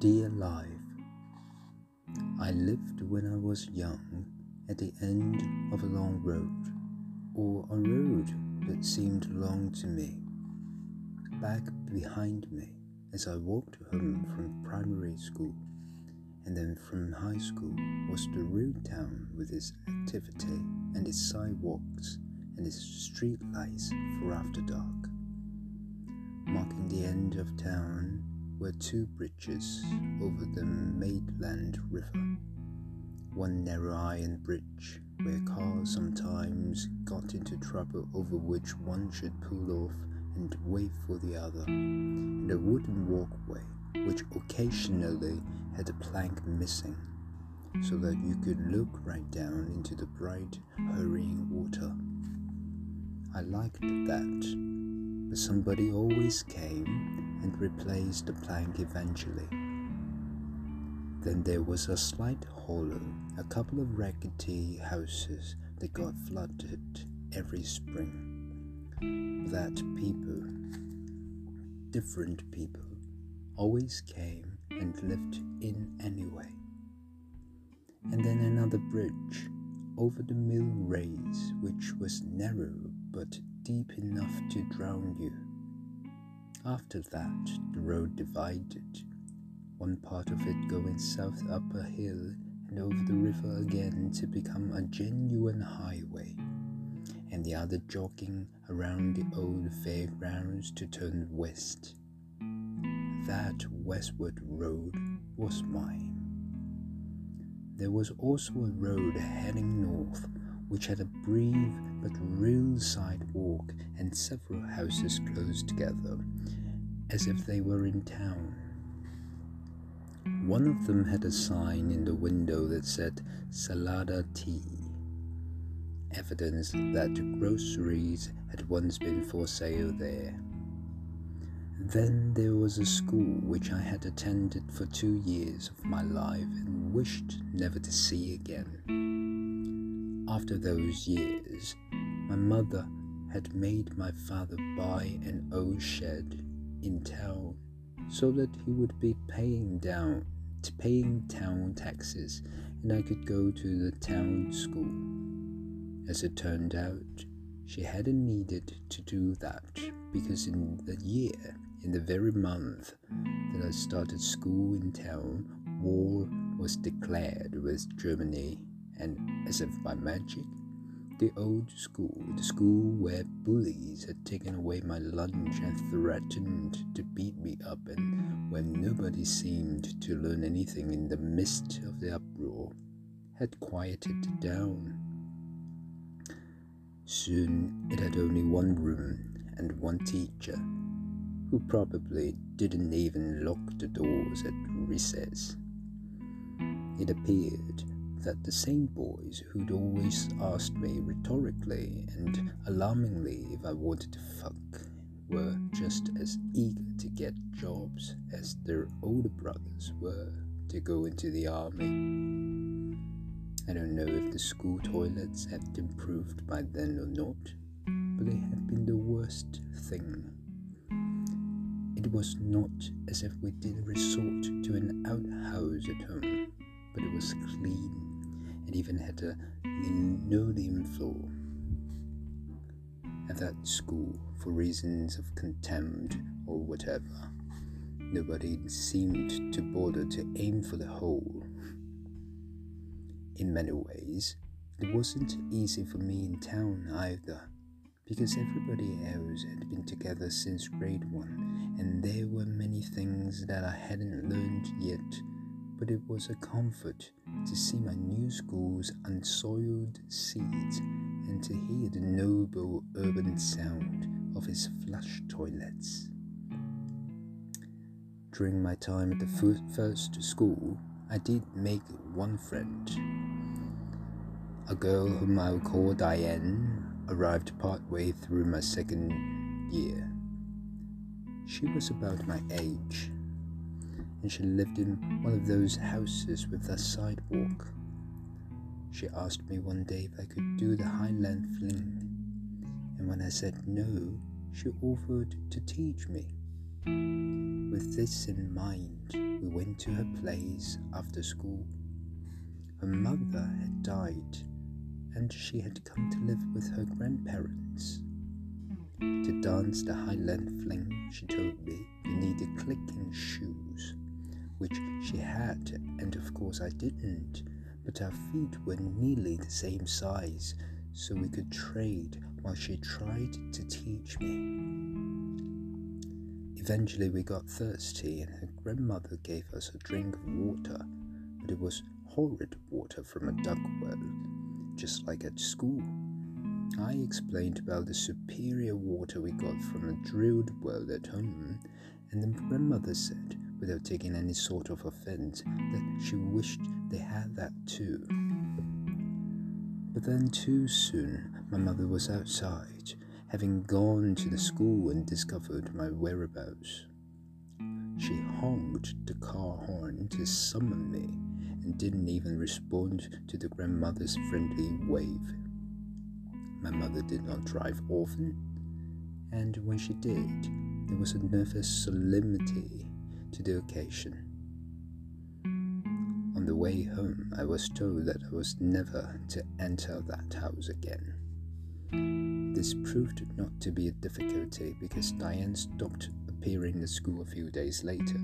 Dear Life, I lived when I was young at the end of a long road, or a road that seemed long to me. Back behind me as I walked home from primary school, and then from high school was the real town with its activity and its sidewalks and its street lights for after dark. Marking the end of town were two bridges over the Maitland River. One narrow iron bridge where cars sometimes got into trouble over which one should pull off and wait for the other, and a wooden walkway which occasionally had a plank missing, so that you could look right down into the bright, hurrying water. I liked that but somebody always came and replaced the plank eventually. Then there was a slight hollow, a couple of raggedy houses that got flooded every spring. That people, different people, always came and lived in anyway. And then another bridge over the mill race, which was narrow but deep enough to drown you. After that, the road divided, one part of it going south up a hill and over the river again to become a genuine highway, and the other jogging around the old fairgrounds to turn west. That westward road was mine. There was also a road heading north which had a brief but real sidewalk and several houses close together, as if they were in town. One of them had a sign in the window that said Salada Tea, evidence that groceries had once been for sale there. Then there was a school which I had attended for two years of my life and wished never to see again. After those years, my mother had made my father buy an old shed in town so that he would be paying down paying town taxes and I could go to the town school. As it turned out, she hadn't needed to do that because in the year, in the very month that I started school in town, war was declared with Germany and as if by magic, the old school, the school where bullies had taken away my lunch and threatened to beat me up, and when nobody seemed to learn anything in the midst of the uproar, had quieted down. Soon it had only one room and one teacher, who probably didn't even lock the doors at recess. It appeared that the same boys who'd always asked me rhetorically and alarmingly if I wanted to fuck were just as eager to get jobs as their older brothers were to go into the army. I don't know if the school toilets had improved by then or not, but they had been the worst thing. It was not as if we did resort to an outhouse at home, but it was clean and even had a linoleum floor. At that school, for reasons of contempt or whatever, nobody seemed to bother to aim for the hole. In many ways, it wasn't easy for me in town either, because everybody else had been together since grade one, and there were many things that I hadn't learned yet but it was a comfort to see my new school's unsoiled seats and to hear the noble urban sound of its flush toilets. During my time at the first school, I did make one friend. A girl whom I'll call Diane arrived partway through my second year. She was about my age and she lived in one of those houses with a sidewalk. She asked me one day if I could do the Highland fling, and when I said no, she offered to teach me. With this in mind, we went to her place after school. Her mother had died, and she had come to live with her grandparents. To dance the Highland fling, she told me, you needed clicking shoes, which she had, and of course I didn't, but our feet were nearly the same size, so we could trade while she tried to teach me. Eventually, we got thirsty, and her grandmother gave us a drink of water, but it was horrid water from a duck well, just like at school. I explained about the superior water we got from a drilled well at home, and the grandmother said, without taking any sort of offense, that she wished they had that too. But then, too soon, my mother was outside, having gone to the school and discovered my whereabouts. She honked the car horn to summon me and didn't even respond to the grandmother's friendly wave. My mother did not drive often, and when she did, there was a nervous solemnity to the occasion. On the way home, I was told that I was never to enter that house again. This proved not to be a difficulty because Diane stopped appearing at school a few days later.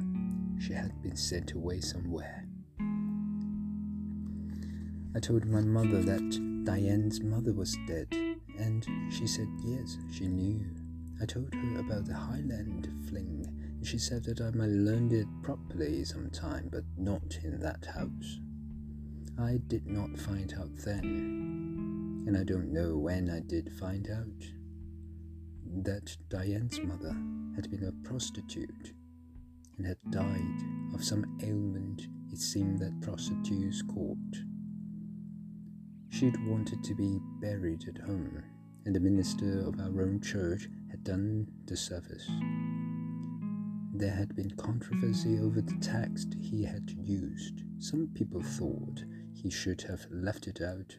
She had been sent away somewhere. I told my mother that Diane's mother was dead, and she said yes, she knew. I told her about the Highland fling, she said that I might learn it properly sometime, but not in that house. I did not find out then, and I don't know when I did find out, that Diane's mother had been a prostitute and had died of some ailment it seemed that prostitutes caught. She'd wanted to be buried at home, and the minister of our own church had done the service. There had been controversy over the text he had used. Some people thought he should have left it out,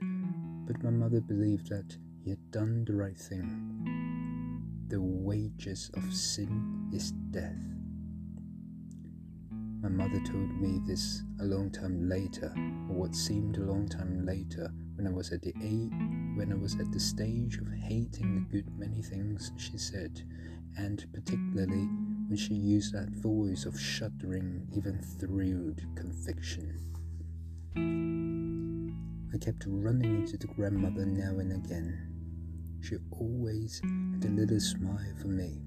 but my mother believed that he had done the right thing. The wages of sin is death. My mother told me this a long time later, or what seemed a long time later, when I was at the age, when I was at the stage of hating a good many things she said, and particularly when she used that voice of shuddering, even thrilled conviction. I kept running into the grandmother now and again. She always had a little smile for me.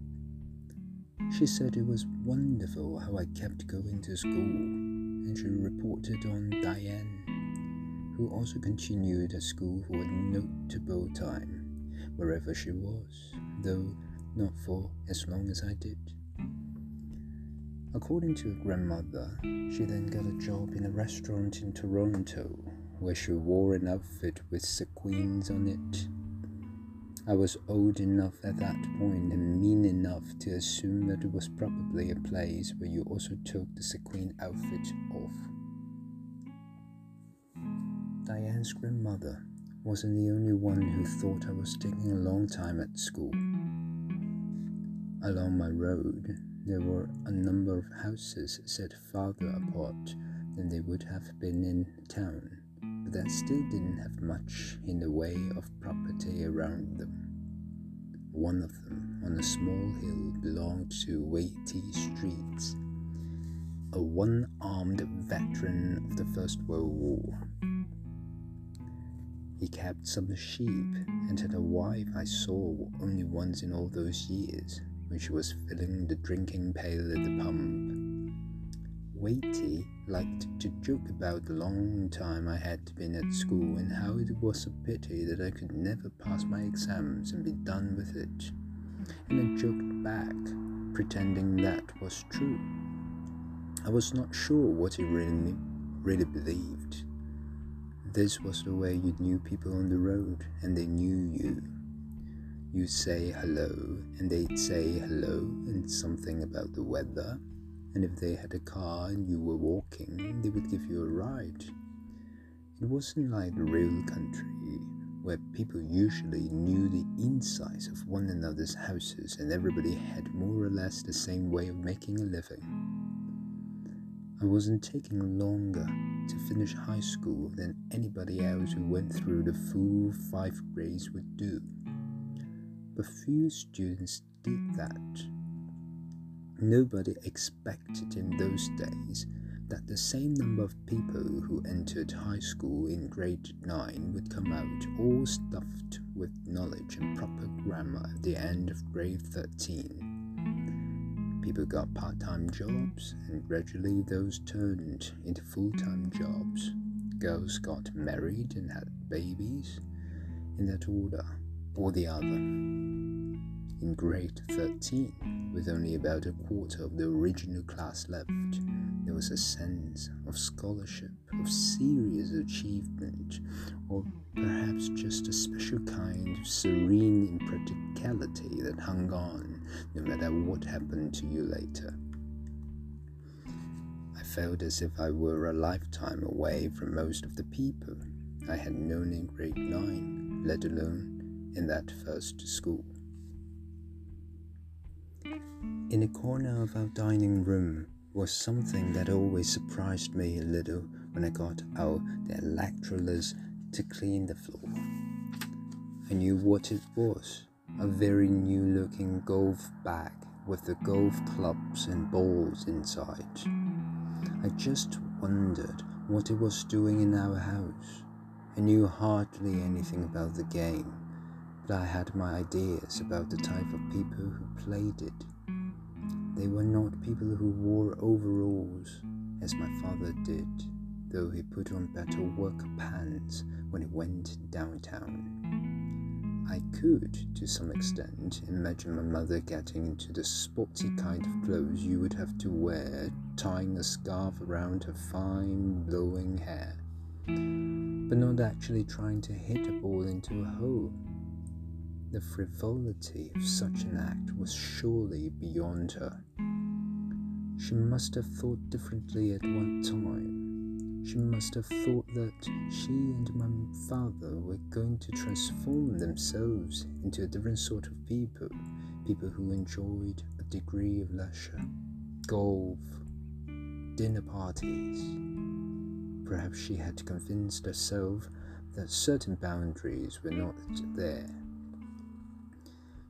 She said it was wonderful how I kept going to school, and she reported on Diane who also continued at school for a notable time, wherever she was, though not for as long as I did. According to her grandmother, she then got a job in a restaurant in Toronto where she wore an outfit with sequins on it. I was old enough at that point and mean enough to assume that it was probably a place where you also took the sequin outfit off. Diane's grandmother wasn't the only one who thought I was taking a long time at school. Along my road, there were a number of houses set farther apart than they would have been in town, but that still didn't have much in the way of property around them. One of them, on a small hill, belonged to Waitey Streets, a one armed veteran of the First World War. He kept some sheep and had a wife I saw only once in all those years when she was filling the drinking pail at the pump. Waitey liked to joke about the long time I had been at school and how it was a pity that I could never pass my exams and be done with it. And I joked back, pretending that was true. I was not sure what he really, really believed. This was the way you knew people on the road and they knew you. You'd say hello and they'd say hello and something about the weather. And if they had a car and you were walking, they would give you a ride. It wasn't like real country where people usually knew the insides of one another's houses and everybody had more or less the same way of making a living. I wasn't taking longer to finish high school than anybody else who went through the full five grades would do. But few students did that. Nobody expected in those days that the same number of people who entered high school in grade 9 would come out all stuffed with knowledge and proper grammar at the end of grade 13. People got part time jobs, and gradually those turned into full time jobs. Girls got married and had babies, in that order or the other. In grade 13, with only about a quarter of the original class left, there was a sense of scholarship, of serious achievement, or perhaps just a special kind of serene impracticality that hung on no matter what happened to you later. I felt as if I were a lifetime away from most of the people I had known in grade 9, let alone in that first school. In a corner of our dining room was something that always surprised me a little when I got out the Electrolux to clean the floor. I knew what it was a very new looking golf bag with the golf clubs and balls inside. I just wondered what it was doing in our house. I knew hardly anything about the game, I had my ideas about the type of people who played it. They were not people who wore overalls, as my father did, though he put on better work pants when he went downtown. I could, to some extent, imagine my mother getting into the sporty kind of clothes you would have to wear, tying a scarf around her fine, blowing hair, but not actually trying to hit a ball into a hole. The frivolity of such an act was surely beyond her. She must have thought differently at one time. She must have thought that she and my father were going to transform themselves into a different sort of people, people who enjoyed a degree of leisure, golf, dinner parties. Perhaps she had convinced herself that certain boundaries were not there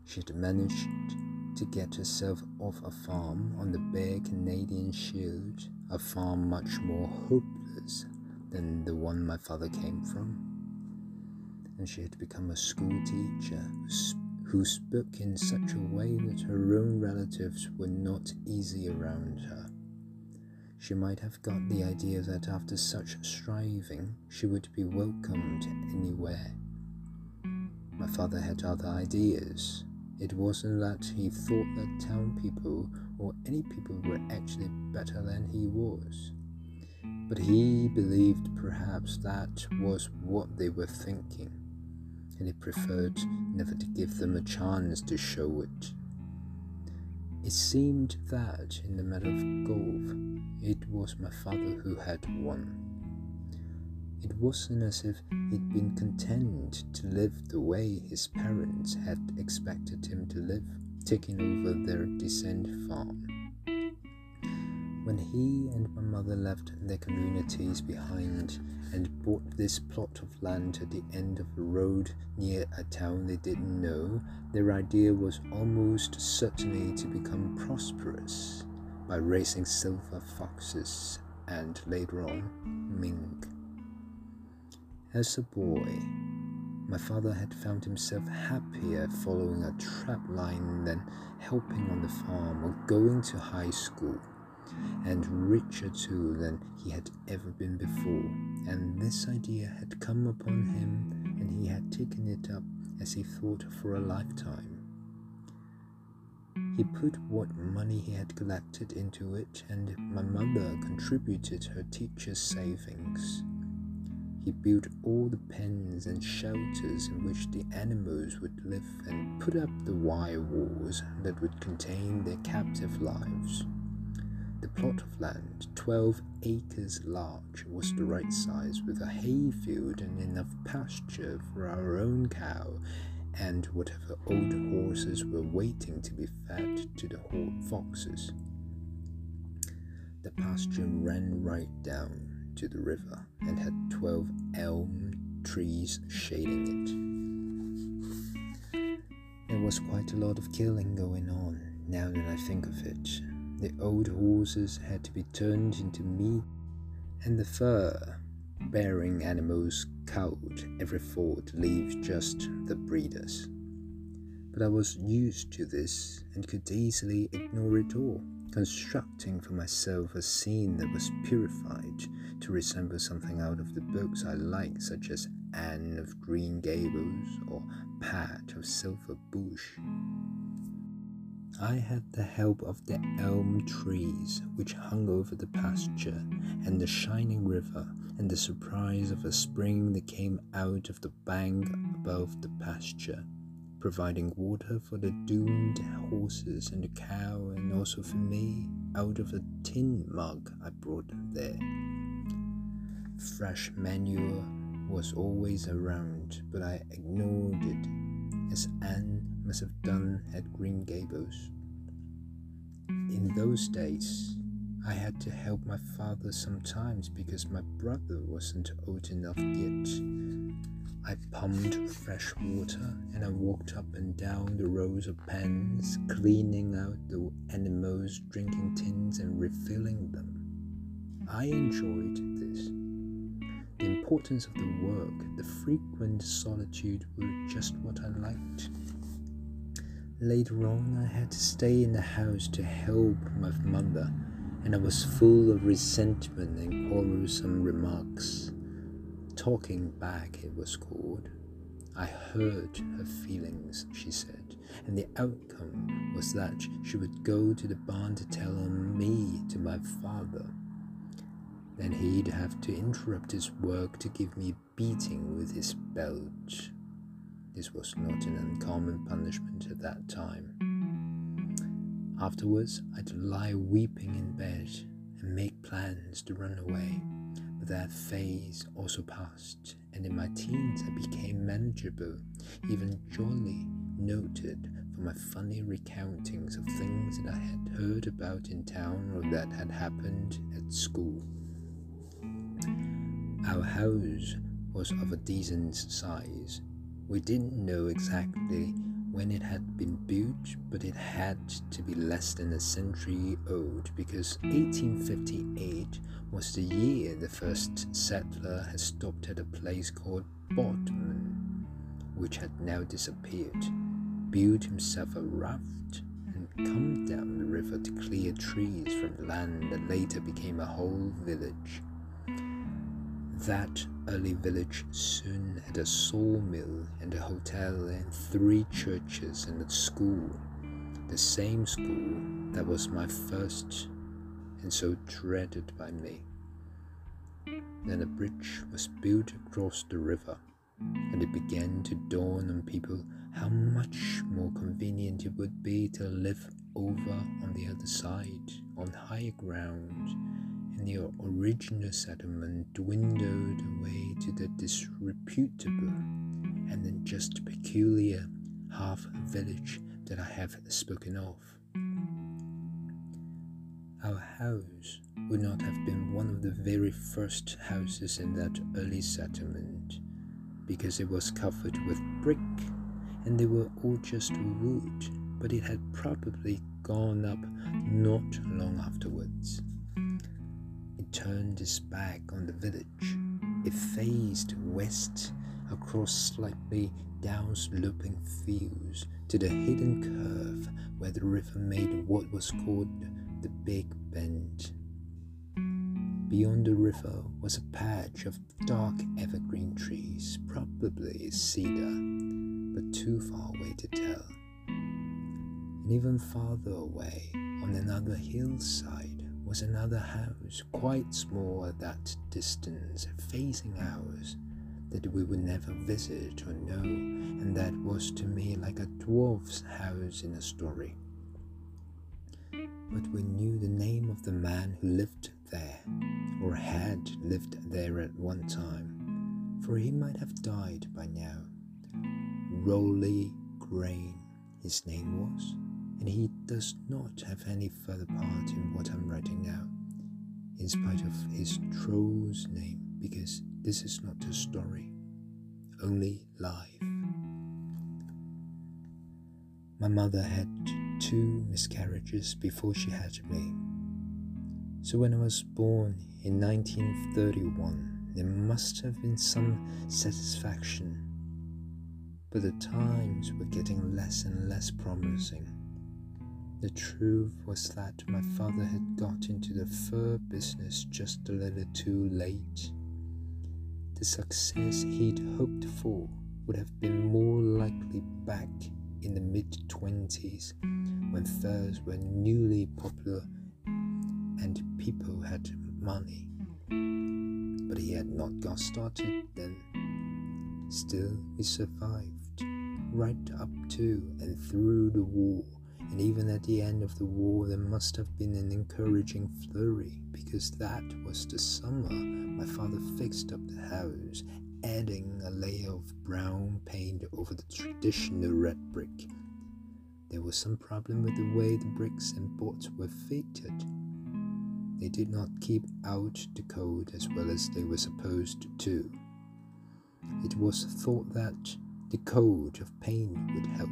she had managed to get herself off a farm on the bare Canadian shield, a farm much more hopeless than the one my father came from. And she had become a school teacher who spoke in such a way that her own relatives were not easy around her. She might have got the idea that after such striving she would be welcomed anywhere. My father had other ideas, it wasn't that he thought that town people or any people were actually better than he was, but he believed perhaps that was what they were thinking, and he preferred never to give them a chance to show it. It seemed that, in the matter of golf, it was my father who had won. It wasn't as if he'd been content to live the way his parents had expected him to live, taking over their descent farm. When he and my mother left their communities behind and bought this plot of land at the end of a road near a town they didn't know, their idea was almost certainly to become prosperous by raising silver foxes and later on mink. As a boy, my father had found himself happier following a trap line than helping on the farm or going to high school, and richer too than he had ever been before. And this idea had come upon him, and he had taken it up as he thought for a lifetime. He put what money he had collected into it, and my mother contributed her teacher's savings. He built all the pens and shelters in which the animals would live and put up the wire walls that would contain their captive lives. The plot of land, 12 acres large, was the right size with a hayfield and enough pasture for our own cow and whatever old horses were waiting to be fed to the foxes. the pasture ran right down to the river and had 12 elm trees shading it. There was quite a lot of killing going on now that I think of it. The old horses had to be turned into meat, and the fur bearing animals culled every fall to leave just the breeders. But I was used to this and could easily ignore it all, constructing for myself a scene that was purified to resemble something out of the books I liked, such as Anne of Green Gables or Pat of Silver Bush. I had the help of the elm trees which hung over the pasture, and the shining river, and the surprise of a spring that came out of the bank above the pasture, providing water for the doomed horses and the cow, and also for me out of a tin mug I brought there. Fresh manure was always around, but I ignored it, as Anne must have done at Green Gables. In those days, I had to help my father sometimes because my brother wasn't old enough yet. I pumped fresh water and I walked up and down the rows of pans, cleaning out the animals' drinking tins and refilling them. I enjoyed this. The importance of the work, the frequent solitude were just what I liked. Later on, I had to stay in the house to help my mother, and I was full of resentment and quarrelsome remarks. Talking back, it was called. I heard her feelings, she said, and the outcome was that she would go to the barn to tell on me to my father. Then he'd have to interrupt his work to give me a beating with his belt. This was not an uncommon punishment at that time. Afterwards, I'd lie weeping in bed and make plans to run away, that phase also passed, and in my teens I became manageable, even jolly, noted for my funny recountings of things that I had heard about in town or that had happened at school. Our house was of a decent size we didn't know exactly when it had been built, but it had to be less than a century old because 1858 was the year the first settler had stopped at a place called Bodmin, which had now disappeared, built himself a raft, and come down the river to clear trees from land that later became a whole village. That early village soon had a sawmill and a hotel and three churches and a school, the same school that was my first and so dreaded by me. Then a bridge was built across the river, and it began to dawn on people how much more convenient it would be to live over on the other side, on higher ground and the original settlement dwindled away to the disreputable and then just peculiar half village that I have spoken of. Our house would not have been one of the very first houses in that early settlement because it was covered with brick and they were all just wood, but it had probably gone up not long afterwards turned his back on the village. It faced west across slightly downsloping fields to the hidden curve where the river made what was called the Big Bend. Beyond the river was a patch of dark evergreen trees, probably cedar, but too far away to tell. And even farther away, on another hillside, was another house, quite small at that distance, facing ours, that we would never visit or know, and that was to me like a dwarf's house in a story. But we knew the name of the man who lived there, or had lived there at one time, for he might have died by now. Roly Grain, his name was and he does not have any further part in what I'm writing now. in spite of his troll's name, because this is not a story, only life. My mother had two miscarriages before she had me. So when I was born in 1931, there must have been some satisfaction. But the times were getting less and less promising. The truth was that my father had got into the fur business just a little too late. The success he'd hoped for would have been more likely back in the mid 20s when furs were newly popular and people had money. But he had not got started then. Still, he survived right up to and through the war and even at the end of the war, there must have been an encouraging flurry, because that was the summer my father fixed up the house, adding a layer of brown paint over the traditional red brick. There was some problem with the way the bricks and boards were fitted. They did not keep out the cold as well as they were supposed to. It was thought that the coat of paint would help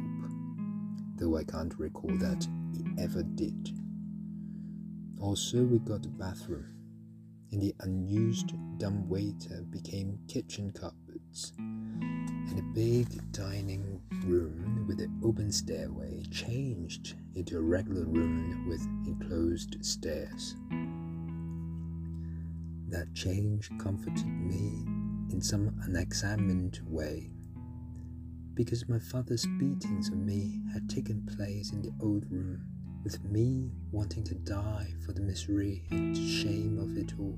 though I can't recall that mm. he ever did. Also, we got a bathroom, and the unused dumbwaiter became kitchen cupboards, and a big dining room with an open stairway changed into a regular room with enclosed stairs. That change comforted me in some unexamined way because my father's beatings of me had taken place in the old room, with me wanting to die for the misery and shame of it all.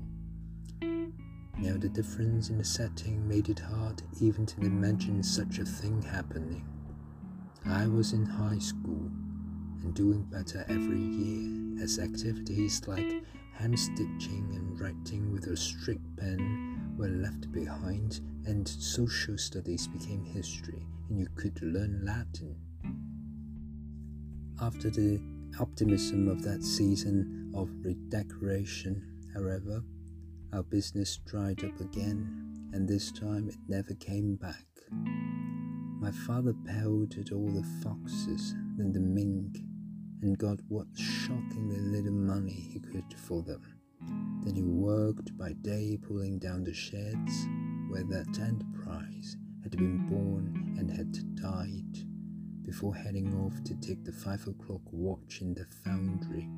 Now, the difference in the setting made it hard even to imagine such a thing happening. I was in high school and doing better every year as activities like hand stitching and writing with a strict pen were left behind and social studies became history and you could learn Latin. After the optimism of that season of redecoration, however, our business dried up again, and this time it never came back. My father pelted all the foxes and the mink and got what shockingly little money he could for them. Then he worked by day pulling down the sheds where that enterprise had been born and had died before heading off to take the five o'clock watch in the foundry.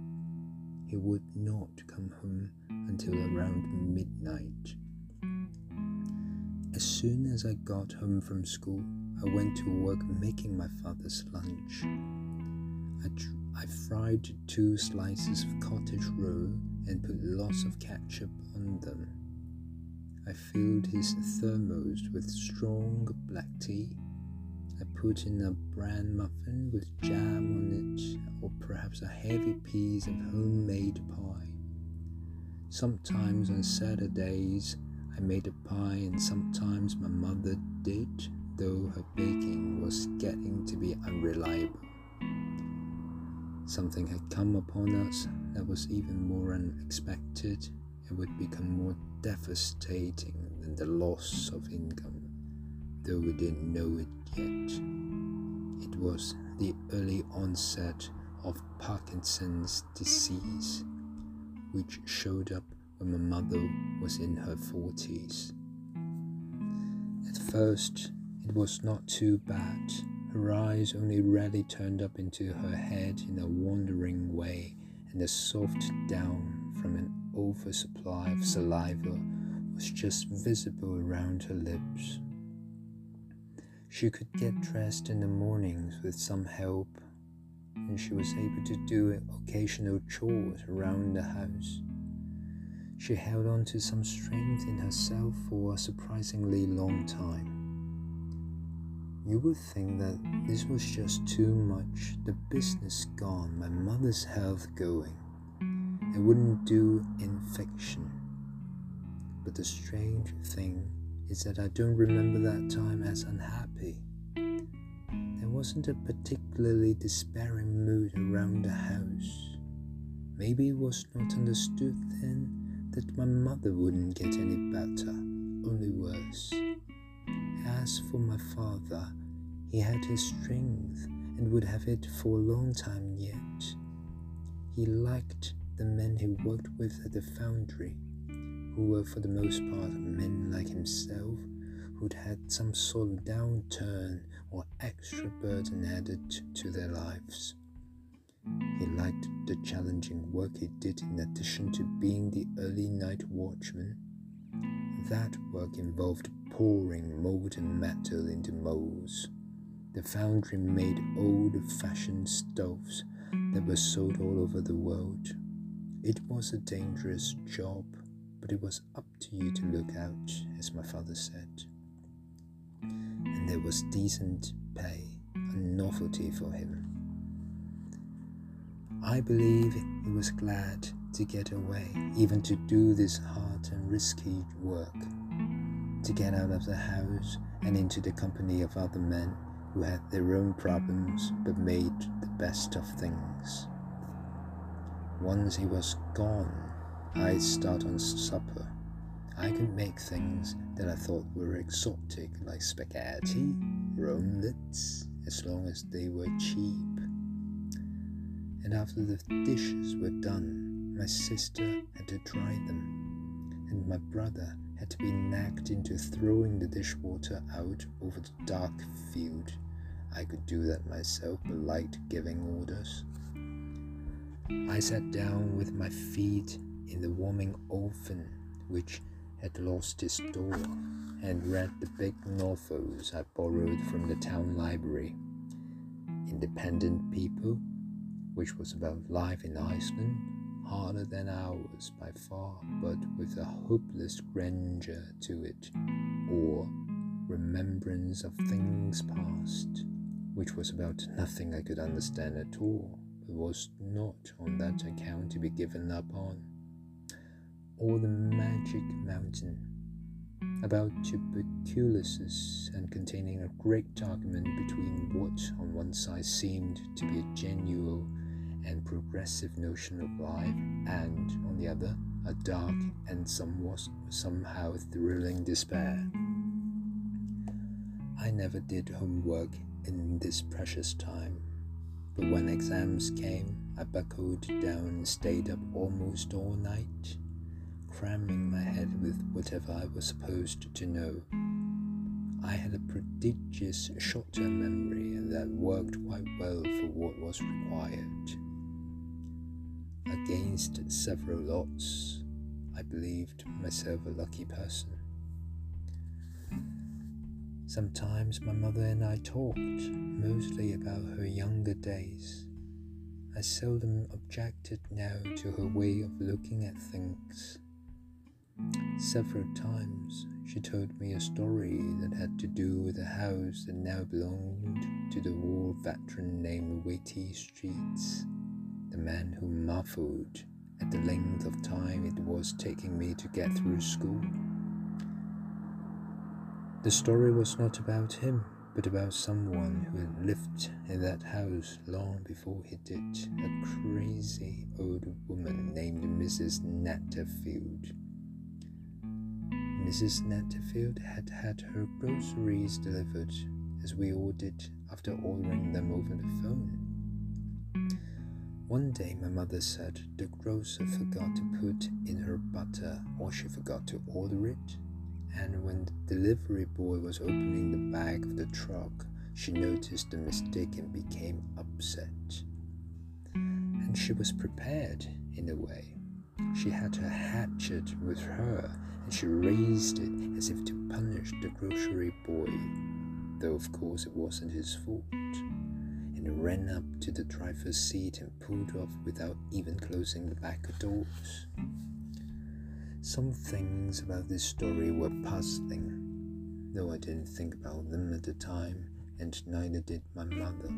He would not come home until around midnight. As soon as I got home from school, I went to work making my father's lunch. I, tr- I fried two slices of cottage roll and put lots of ketchup on them. I filled his thermos with strong black tea. I put in a bran muffin with jam on it, or perhaps a heavy piece of homemade pie. Sometimes on Saturdays I made a pie, and sometimes my mother did, though her baking was getting to be unreliable. Something had come upon us that was even more unexpected and would become more devastating than the loss of income, though we didn't know it yet. It was the early onset of Parkinson's disease, which showed up when my mother was in her 40s. At first, it was not too bad. Her eyes only rarely turned up into her head in a wandering way, and the soft down from an oversupply of saliva was just visible around her lips. She could get dressed in the mornings with some help, and she was able to do occasional chores around the house. She held on to some strength in herself for a surprisingly long time. You would think that this was just too much, the business gone, my mother's health going. It wouldn't do in fiction. But the strange thing is that I don't remember that time as unhappy. There wasn't a particularly despairing mood around the house. Maybe it was not understood then that my mother wouldn't get any better, only worse. As for my father, he had his strength and would have it for a long time yet. He liked the men he worked with at the foundry, who were for the most part men like himself who'd had some sort of downturn or extra burden added to their lives. He liked the challenging work he did in addition to being the early night watchman. That work involved pouring molten metal into molds. The foundry made old fashioned stoves that were sold all over the world. It was a dangerous job, but it was up to you to look out, as my father said. And there was decent pay, a novelty for him. I believe he was glad to get away, even to do this hard and risky work, to get out of the house and into the company of other men who had their own problems but made the best of things. Once he was gone, I'd start on supper. I could make things that I thought were exotic, like spaghetti, omelets, as long as they were cheap and after the dishes were done, my sister had to dry them, and my brother had to be nagged into throwing the dishwater out over the dark field. I could do that myself, but liked giving orders. I sat down with my feet in the warming oven, which had lost its door, and read the big novels I borrowed from the town library. Independent people which was about life in Iceland, harder than ours by far, but with a hopeless grandeur to it, or remembrance of things past, which was about nothing I could understand at all, was not on that account to be given up on, or the magic mountain about tuberculosis and containing a great argument between what on one side seemed to be a genuine and progressive notion of life, and on the other, a dark and somewhat somehow thrilling despair. I never did homework in this precious time, but when exams came, I buckled down and stayed up almost all night, cramming my head with whatever I was supposed to know. I had a prodigious short term memory, that worked quite well for what was required. Against several odds, I believed myself a lucky person. Sometimes my mother and I talked, mostly about her younger days. I seldom objected now to her way of looking at things. Several times she told me a story that had to do with a house that now belonged to the war veteran named Waitey Streets the man who marveled at the length of time it was taking me to get through school. The story was not about him, but about someone who had lived in that house long before he did, a crazy old woman named Mrs. Netterfield. Mrs. Netterfield had had her groceries delivered, as we all did after ordering them over the phone. One day, my mother said the grocer forgot to put in her butter or she forgot to order it. And when the delivery boy was opening the back of the truck, she noticed the mistake and became upset. And she was prepared in a way. She had her hatchet with her and she raised it as if to punish the grocery boy, though of course it wasn't his fault and ran up to the driver's seat and pulled off without even closing the back doors. Some things about this story were puzzling, though I didn't think about them at the time, and neither did my mother.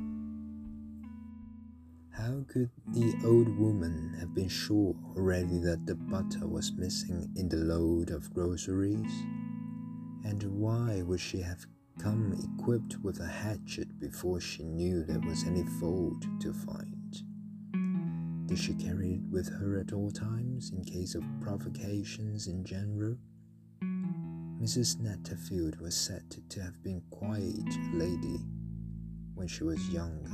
How could the old woman have been sure already that the butter was missing in the load of groceries? And why would she have come equipped with a hatchet before she knew there was any fault to find. Did she carry it with her at all times in case of provocations in general? Mrs. Netterfield was said to have been a lady when she was younger.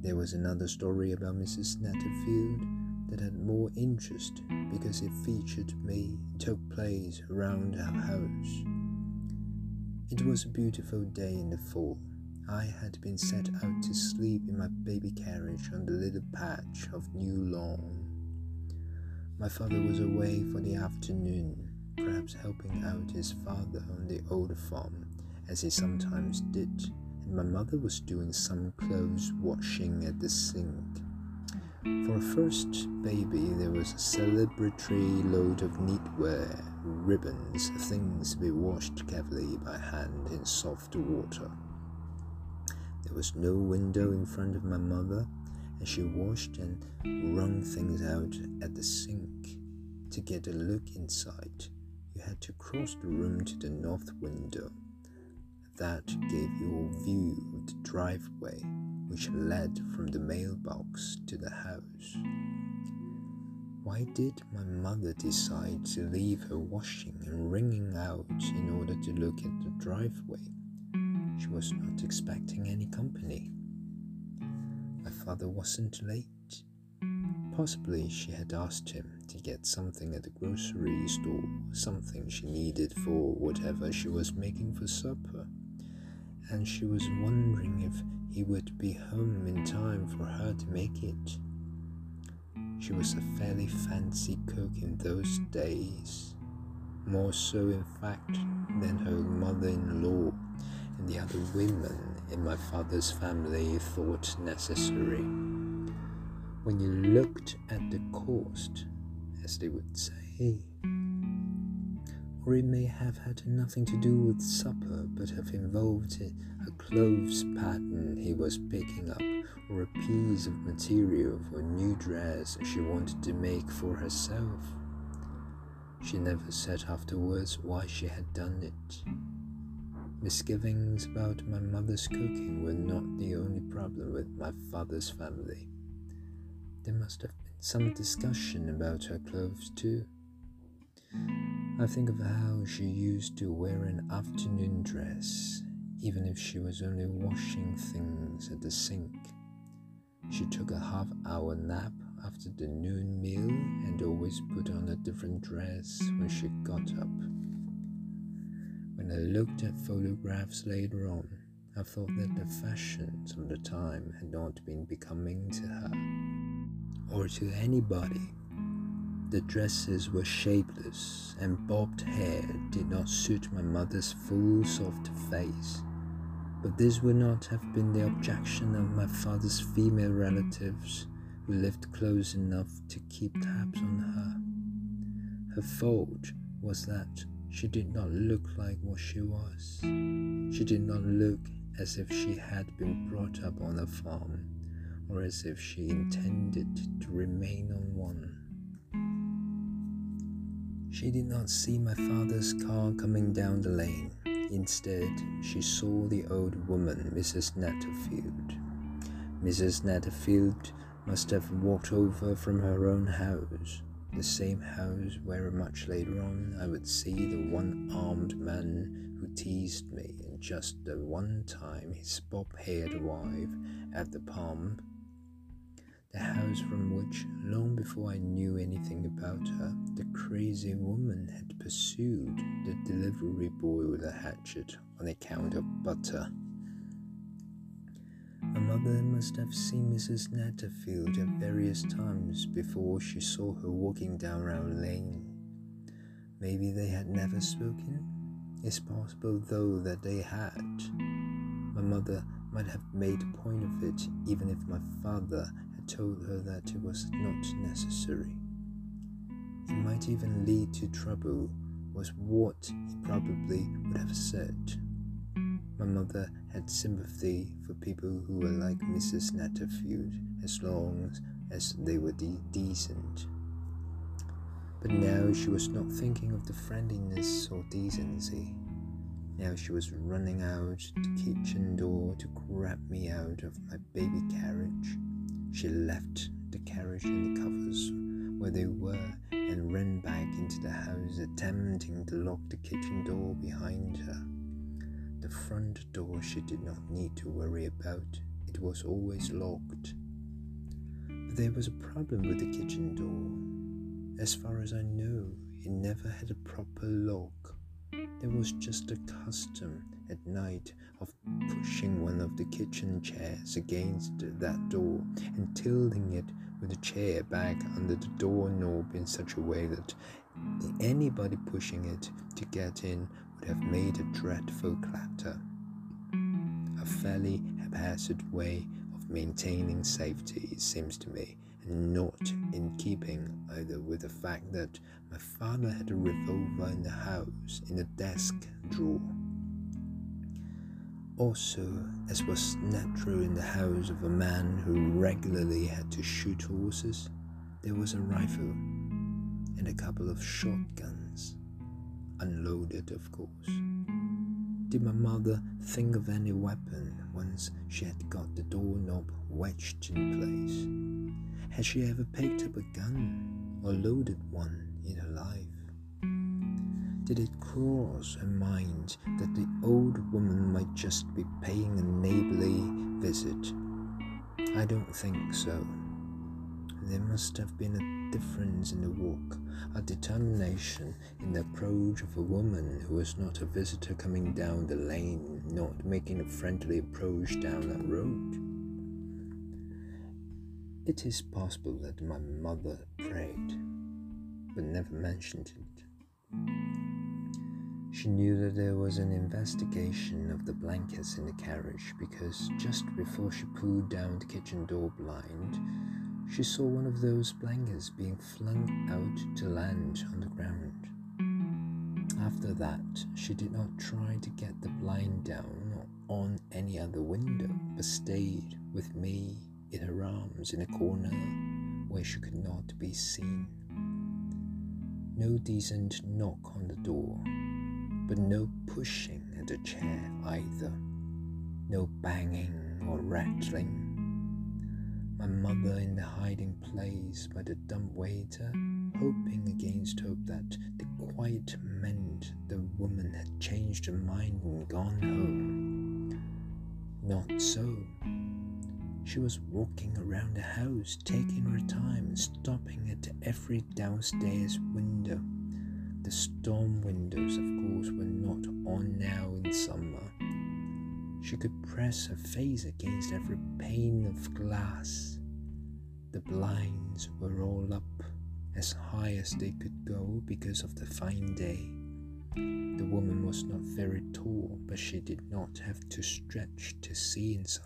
There was another story about Mrs. Netterfield that had more interest because it featured me and took place around our house. It was a beautiful day in the fall. I had been set out to sleep in my baby carriage on the little patch of new lawn. My father was away for the afternoon, perhaps helping out his father on the old farm, as he sometimes did, and my mother was doing some clothes washing at the sink. For a first baby, there was a celebratory load of neatwear, ribbons, things to be washed carefully by hand in soft water. There was no window in front of my mother, and she washed and wrung things out at the sink. To get a look inside, you had to cross the room to the north window. That gave you a view of the driveway which led from the mailbox to the house. Why did my mother decide to leave her washing and wringing out in order to look at the driveway? She was not expecting any company. My father wasn't late. Possibly she had asked him to get something at the grocery store, something she needed for whatever she was making for supper, and she was wondering if he would be home in time for her to make it. She was a fairly fancy cook in those days, more so, in fact, than her mother in law and the other women in my father's family thought necessary. When you looked at the cost, as they would say, or it may have had nothing to do with supper but have involved a clothes pattern he was picking up or a piece of material for a new dress she wanted to make for herself. She never said afterwards why she had done it. Misgivings about my mother's cooking were not the only problem with my father's family. There must have been some discussion about her clothes too. I think of how she used to wear an afternoon dress, even if she was only washing things at the sink. She took a half hour nap after the noon meal and always put on a different dress when she got up. When I looked at photographs later on, I thought that the fashions of the time had not been becoming to her or to anybody. The dresses were shapeless, and bobbed hair did not suit my mother's full, soft face. But this would not have been the objection of my father's female relatives, who lived close enough to keep tabs on her. Her fault was that she did not look like what she was. She did not look as if she had been brought up on a farm, or as if she intended to remain on one. She did not see my father's car coming down the lane. Instead, she saw the old woman, Mrs. Netterfield. Mrs. Netterfield must have walked over from her own house, the same house where much later on I would see the one armed man who teased me, and just the one time his bob haired wife at the pump the house from which, long before I knew anything about her, the crazy woman had pursued the delivery boy with a hatchet on account of butter. My mother must have seen Mrs. Netterfield at various times before she saw her walking down Round Lane. Maybe they had never spoken. It's possible, though, that they had. My mother might have made a point of it, even if my father had told her that it was not necessary. It might even lead to trouble, was what he probably would have said. My mother had sympathy for people who were like Mrs. Netterfield as long as they were de- decent. But now she was not thinking of the friendliness or decency. Now she was running out the kitchen door to grab me out of my baby carriage she left the carriage and the covers where they were and ran back into the house, attempting to lock the kitchen door behind her. Front door she did not need to worry about, it was always locked. But there was a problem with the kitchen door. As far as I know, it never had a proper lock. There was just a custom at night of pushing one of the kitchen chairs against that door and tilting it with the chair back under the doorknob in such a way that anybody pushing it to get in would have made a dreadful clatter. A fairly haphazard way of maintaining safety, it seems to me, and not in keeping either with the fact that my father had a revolver in the house in a desk drawer. Also, as was natural in the house of a man who regularly had to shoot horses, there was a rifle and a couple of shotguns, unloaded, of course. Did my mother think of any weapon once she had got the doorknob wedged in place? Had she ever picked up a gun or loaded one in her life? Did it cross her mind that the old woman might just be paying a neighborly visit? I don't think so. There must have been a difference in the walk, a determination in the approach of a woman who was not a visitor coming down the lane, not making a friendly approach down that road. It is possible that my mother prayed, but never mentioned it. She knew that there was an investigation of the blankets in the carriage because just before she pulled down the kitchen door blind, she saw one of those blankets being flung out to land on the ground. After that, she did not try to get the blind down on any other window, but stayed with me in her arms in a corner where she could not be seen. No decent knock on the door but no pushing at a chair either, no banging or rattling. My mother in the hiding place by the dumb waiter, hoping against hope that the quiet meant the woman had changed her mind and gone home. Not so. She was walking around the house, taking her time, stopping at every downstairs window the storm windows, of course, were not on now in summer. She could press her face against every pane of glass. The blinds were all up as high as they could go because of the fine day. The woman was not very tall, but she did not have to stretch to see inside.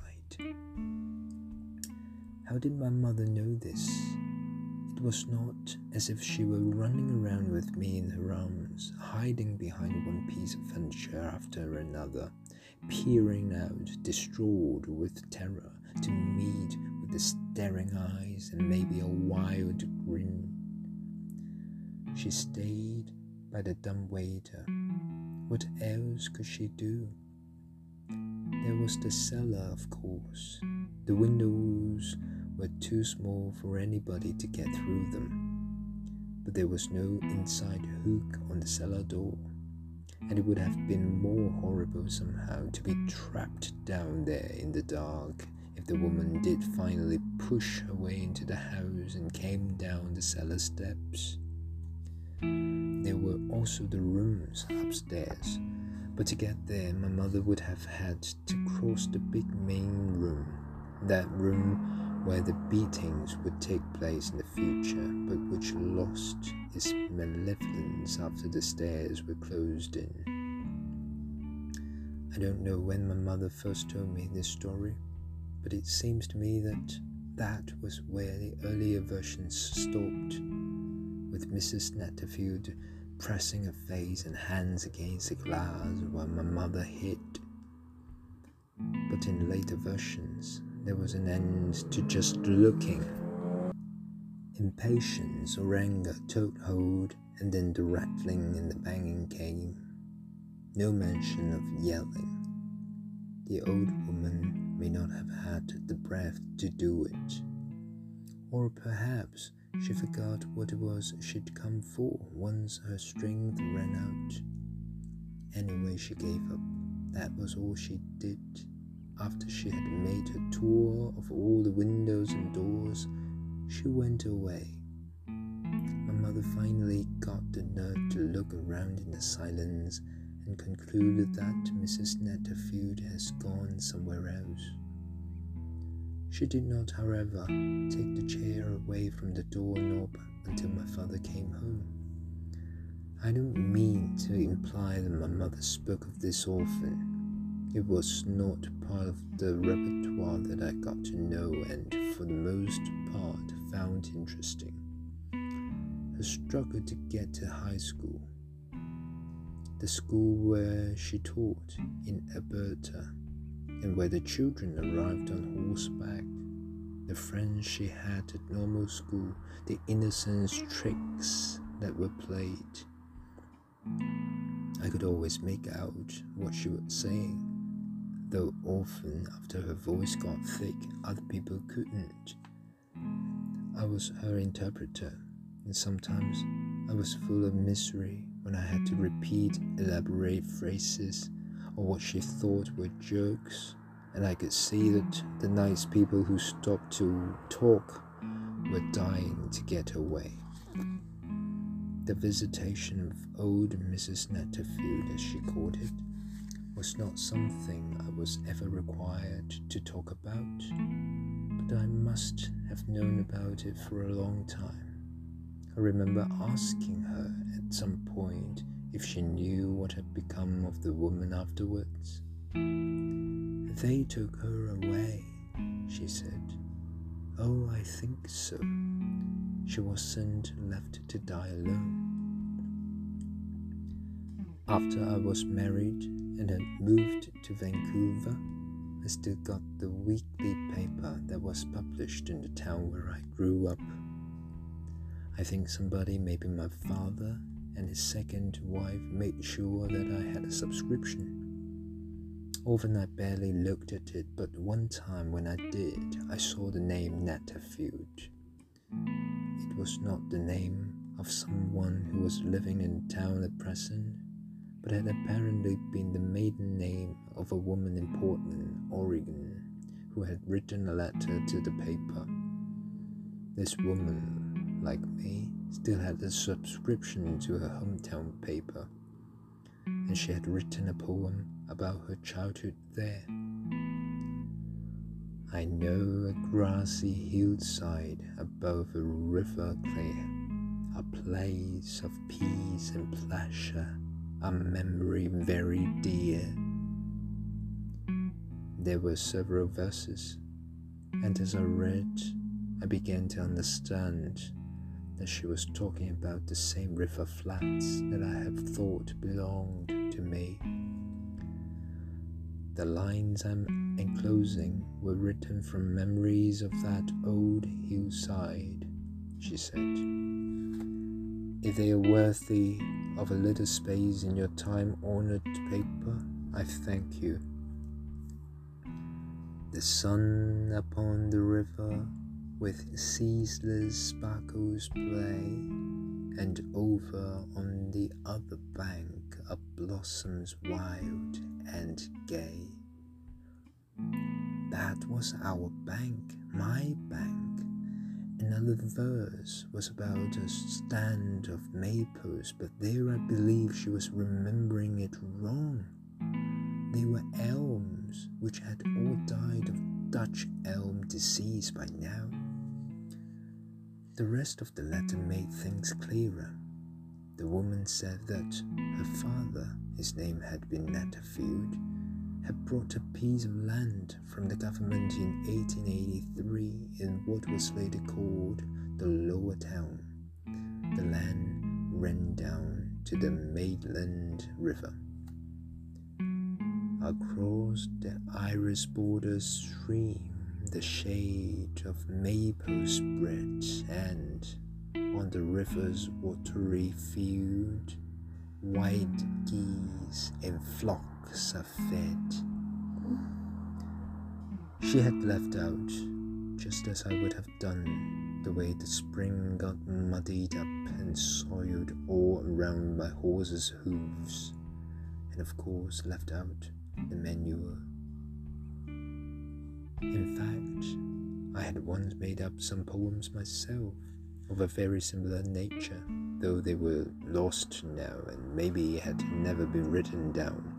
How did my mother know this? It was not as if she were running around with me in her arms, hiding behind one piece of furniture after another, peering out, distraught with terror, to meet with the staring eyes and maybe a wild grin. She stayed by the dumb waiter. What else could she do? There was the cellar, of course. The windows were too small for anybody to get through them. But there was no inside hook on the cellar door, and it would have been more horrible somehow to be trapped down there in the dark if the woman did finally push her way into the house and came down the cellar steps. There were also the rooms upstairs, but to get there, my mother would have had to cross the big main room. That room where the beatings would take place in the future, but which lost its malevolence after the stairs were closed in. I don't know when my mother first told me this story, but it seems to me that that was where the earlier versions stopped, with Mrs. Netterfield pressing her face and hands against the glass while my mother hid. But in later versions, there was an end to just looking. Impatience or anger took hold, and then the rattling and the banging came. No mention of yelling. The old woman may not have had the breath to do it. Or perhaps she forgot what it was she'd come for once her strength ran out. Anyway, she gave up. That was all she did. After she had made her tour of all the windows and doors, she went away. My mother finally got the nerve to look around in the silence and concluded that Mrs. Netterfield has gone somewhere else. She did not, however, take the chair away from the doorknob until my father came home. I don't mean to imply that my mother spoke of this often. It was not part of the repertoire that I got to know and, for the most part, found interesting. Her struggle to get to high school the school where she taught in Alberta, and where the children arrived on horseback, the friends she had at normal school, the innocent tricks that were played. I could always make out what she was saying, though often after her voice got thick, other people couldn't. I was her interpreter, and sometimes I was full of misery when I had to repeat elaborate phrases or what she thought were jokes, and I could see that the nice people who stopped to talk were dying to get away. The visitation of old Mrs. Netterfield, as she called it, was not something I was ever required to talk about, but I must have known about it for a long time. I remember asking her at some point if she knew what had become of the woman afterwards. They took her away, she said. Oh, I think so. She wasn't left to die alone. After I was married and had moved to Vancouver, I still got the weekly paper that was published in the town where I grew up I think somebody, maybe my father and his second wife, made sure that I had a subscription. Often I barely looked at it, but one time when I did, I saw the name Netterfield. It was not the name of someone who was living in town at present, but had apparently been the maiden name of a woman in Portland, Oregon, who had written a letter to the paper. This woman like me, still had a subscription to her hometown paper, and she had written a poem about her childhood there. I know a grassy hillside above a river clear, a place of peace and pleasure, a memory very dear. There were several verses, and as I read, I began to understand that she was talking about the same river flats that I have thought belonged to me. The lines I'm enclosing were written from memories of that old hillside, she said. If they are worthy of a little space in your time honored paper, I thank you. The sun upon the river with ceaseless sparkles play, and over on the other bank are blossoms wild and gay. That was our bank, my bank. Another verse was about a stand of maples, but there I believe she was remembering it wrong. They were elms, which had all died of Dutch elm disease by now. The rest of the letter made things clearer. The woman said that her father, his name had been Netterfield, had brought a piece of land from the government in 1883 in what was later called the Lower Town. The land ran down to the Maitland River. Across the iris border stream the shade of maple spread, and on the river's watery field, white geese in flocks fed. She had left out, just as I would have done, the way the spring got muddied up and soiled all around my horse's hooves, and of course left out the manure. In fact, I had once made up some poems myself of a very similar nature, though they were lost now and maybe had never been written down.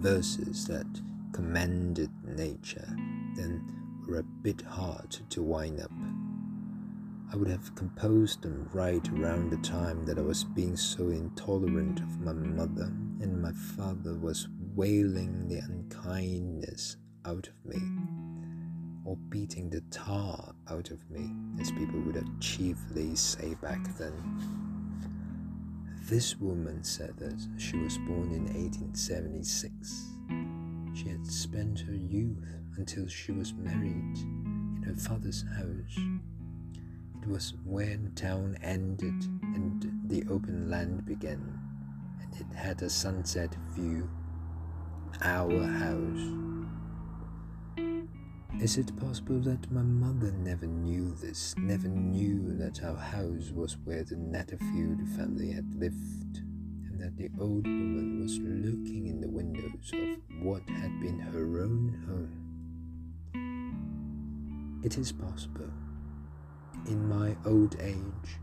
Verses that commended nature, then were a bit hard to wind up. I would have composed them right around the time that I was being so intolerant of my mother and my father was wailing the unkindness out of me, or beating the tar out of me, as people would chiefly say back then. This woman said that she was born in 1876. She had spent her youth until she was married in her father's house. It was where the town ended and the open land began, and it had a sunset view. Our house. Is it possible that my mother never knew this, never knew that our house was where the Netterfield family had lived, and that the old woman was looking in the windows of what had been her own home? It is possible. In my old age,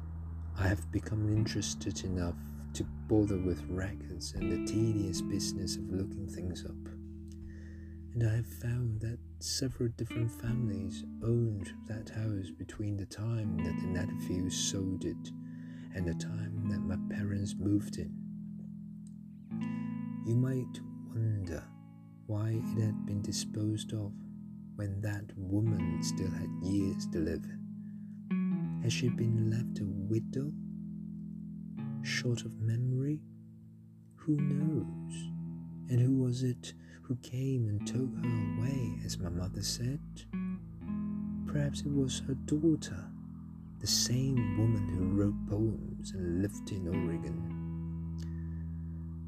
I have become interested enough to bother with records and the tedious business of looking things up. And I have found that several different families owned that house between the time that the Netterfields sold it and the time that my parents moved in. You might wonder why it had been disposed of when that woman still had years to live? Has she been left a widow? Short of memory? Who knows? And who was it who came and took her away, as my mother said? Perhaps it was her daughter, the same woman who wrote poems and lived in Oregon.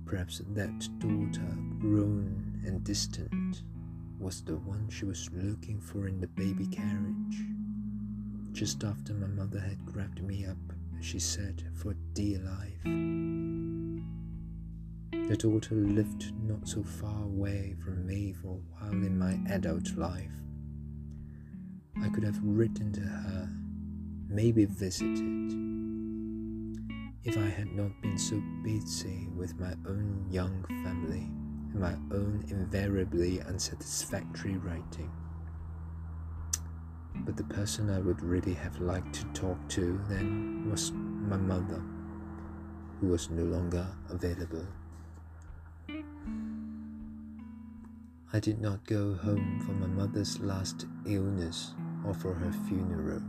Perhaps that daughter, grown and distant, was the one she was looking for in the baby carriage. Just after my mother had grabbed me up, she said, for dear life. The daughter lived not so far away from me for a while in my adult life. I could have written to her, maybe visited, if I had not been so busy with my own young family and my own invariably unsatisfactory writing. But the person I would really have liked to talk to then was my mother, who was no longer available. I did not go home for my mother's last illness or for her funeral.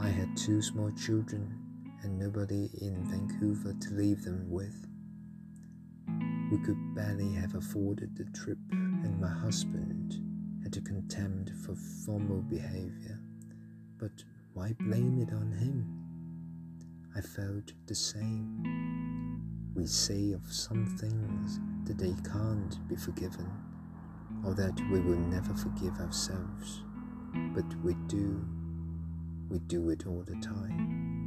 I had two small children and nobody in Vancouver to leave them with. We could barely have afforded the trip, and my husband had a contempt for formal behavior. But why blame it on him? I felt the same. We say of some things that they can't be forgiven, or that we will never forgive ourselves, but we do. We do it all the time.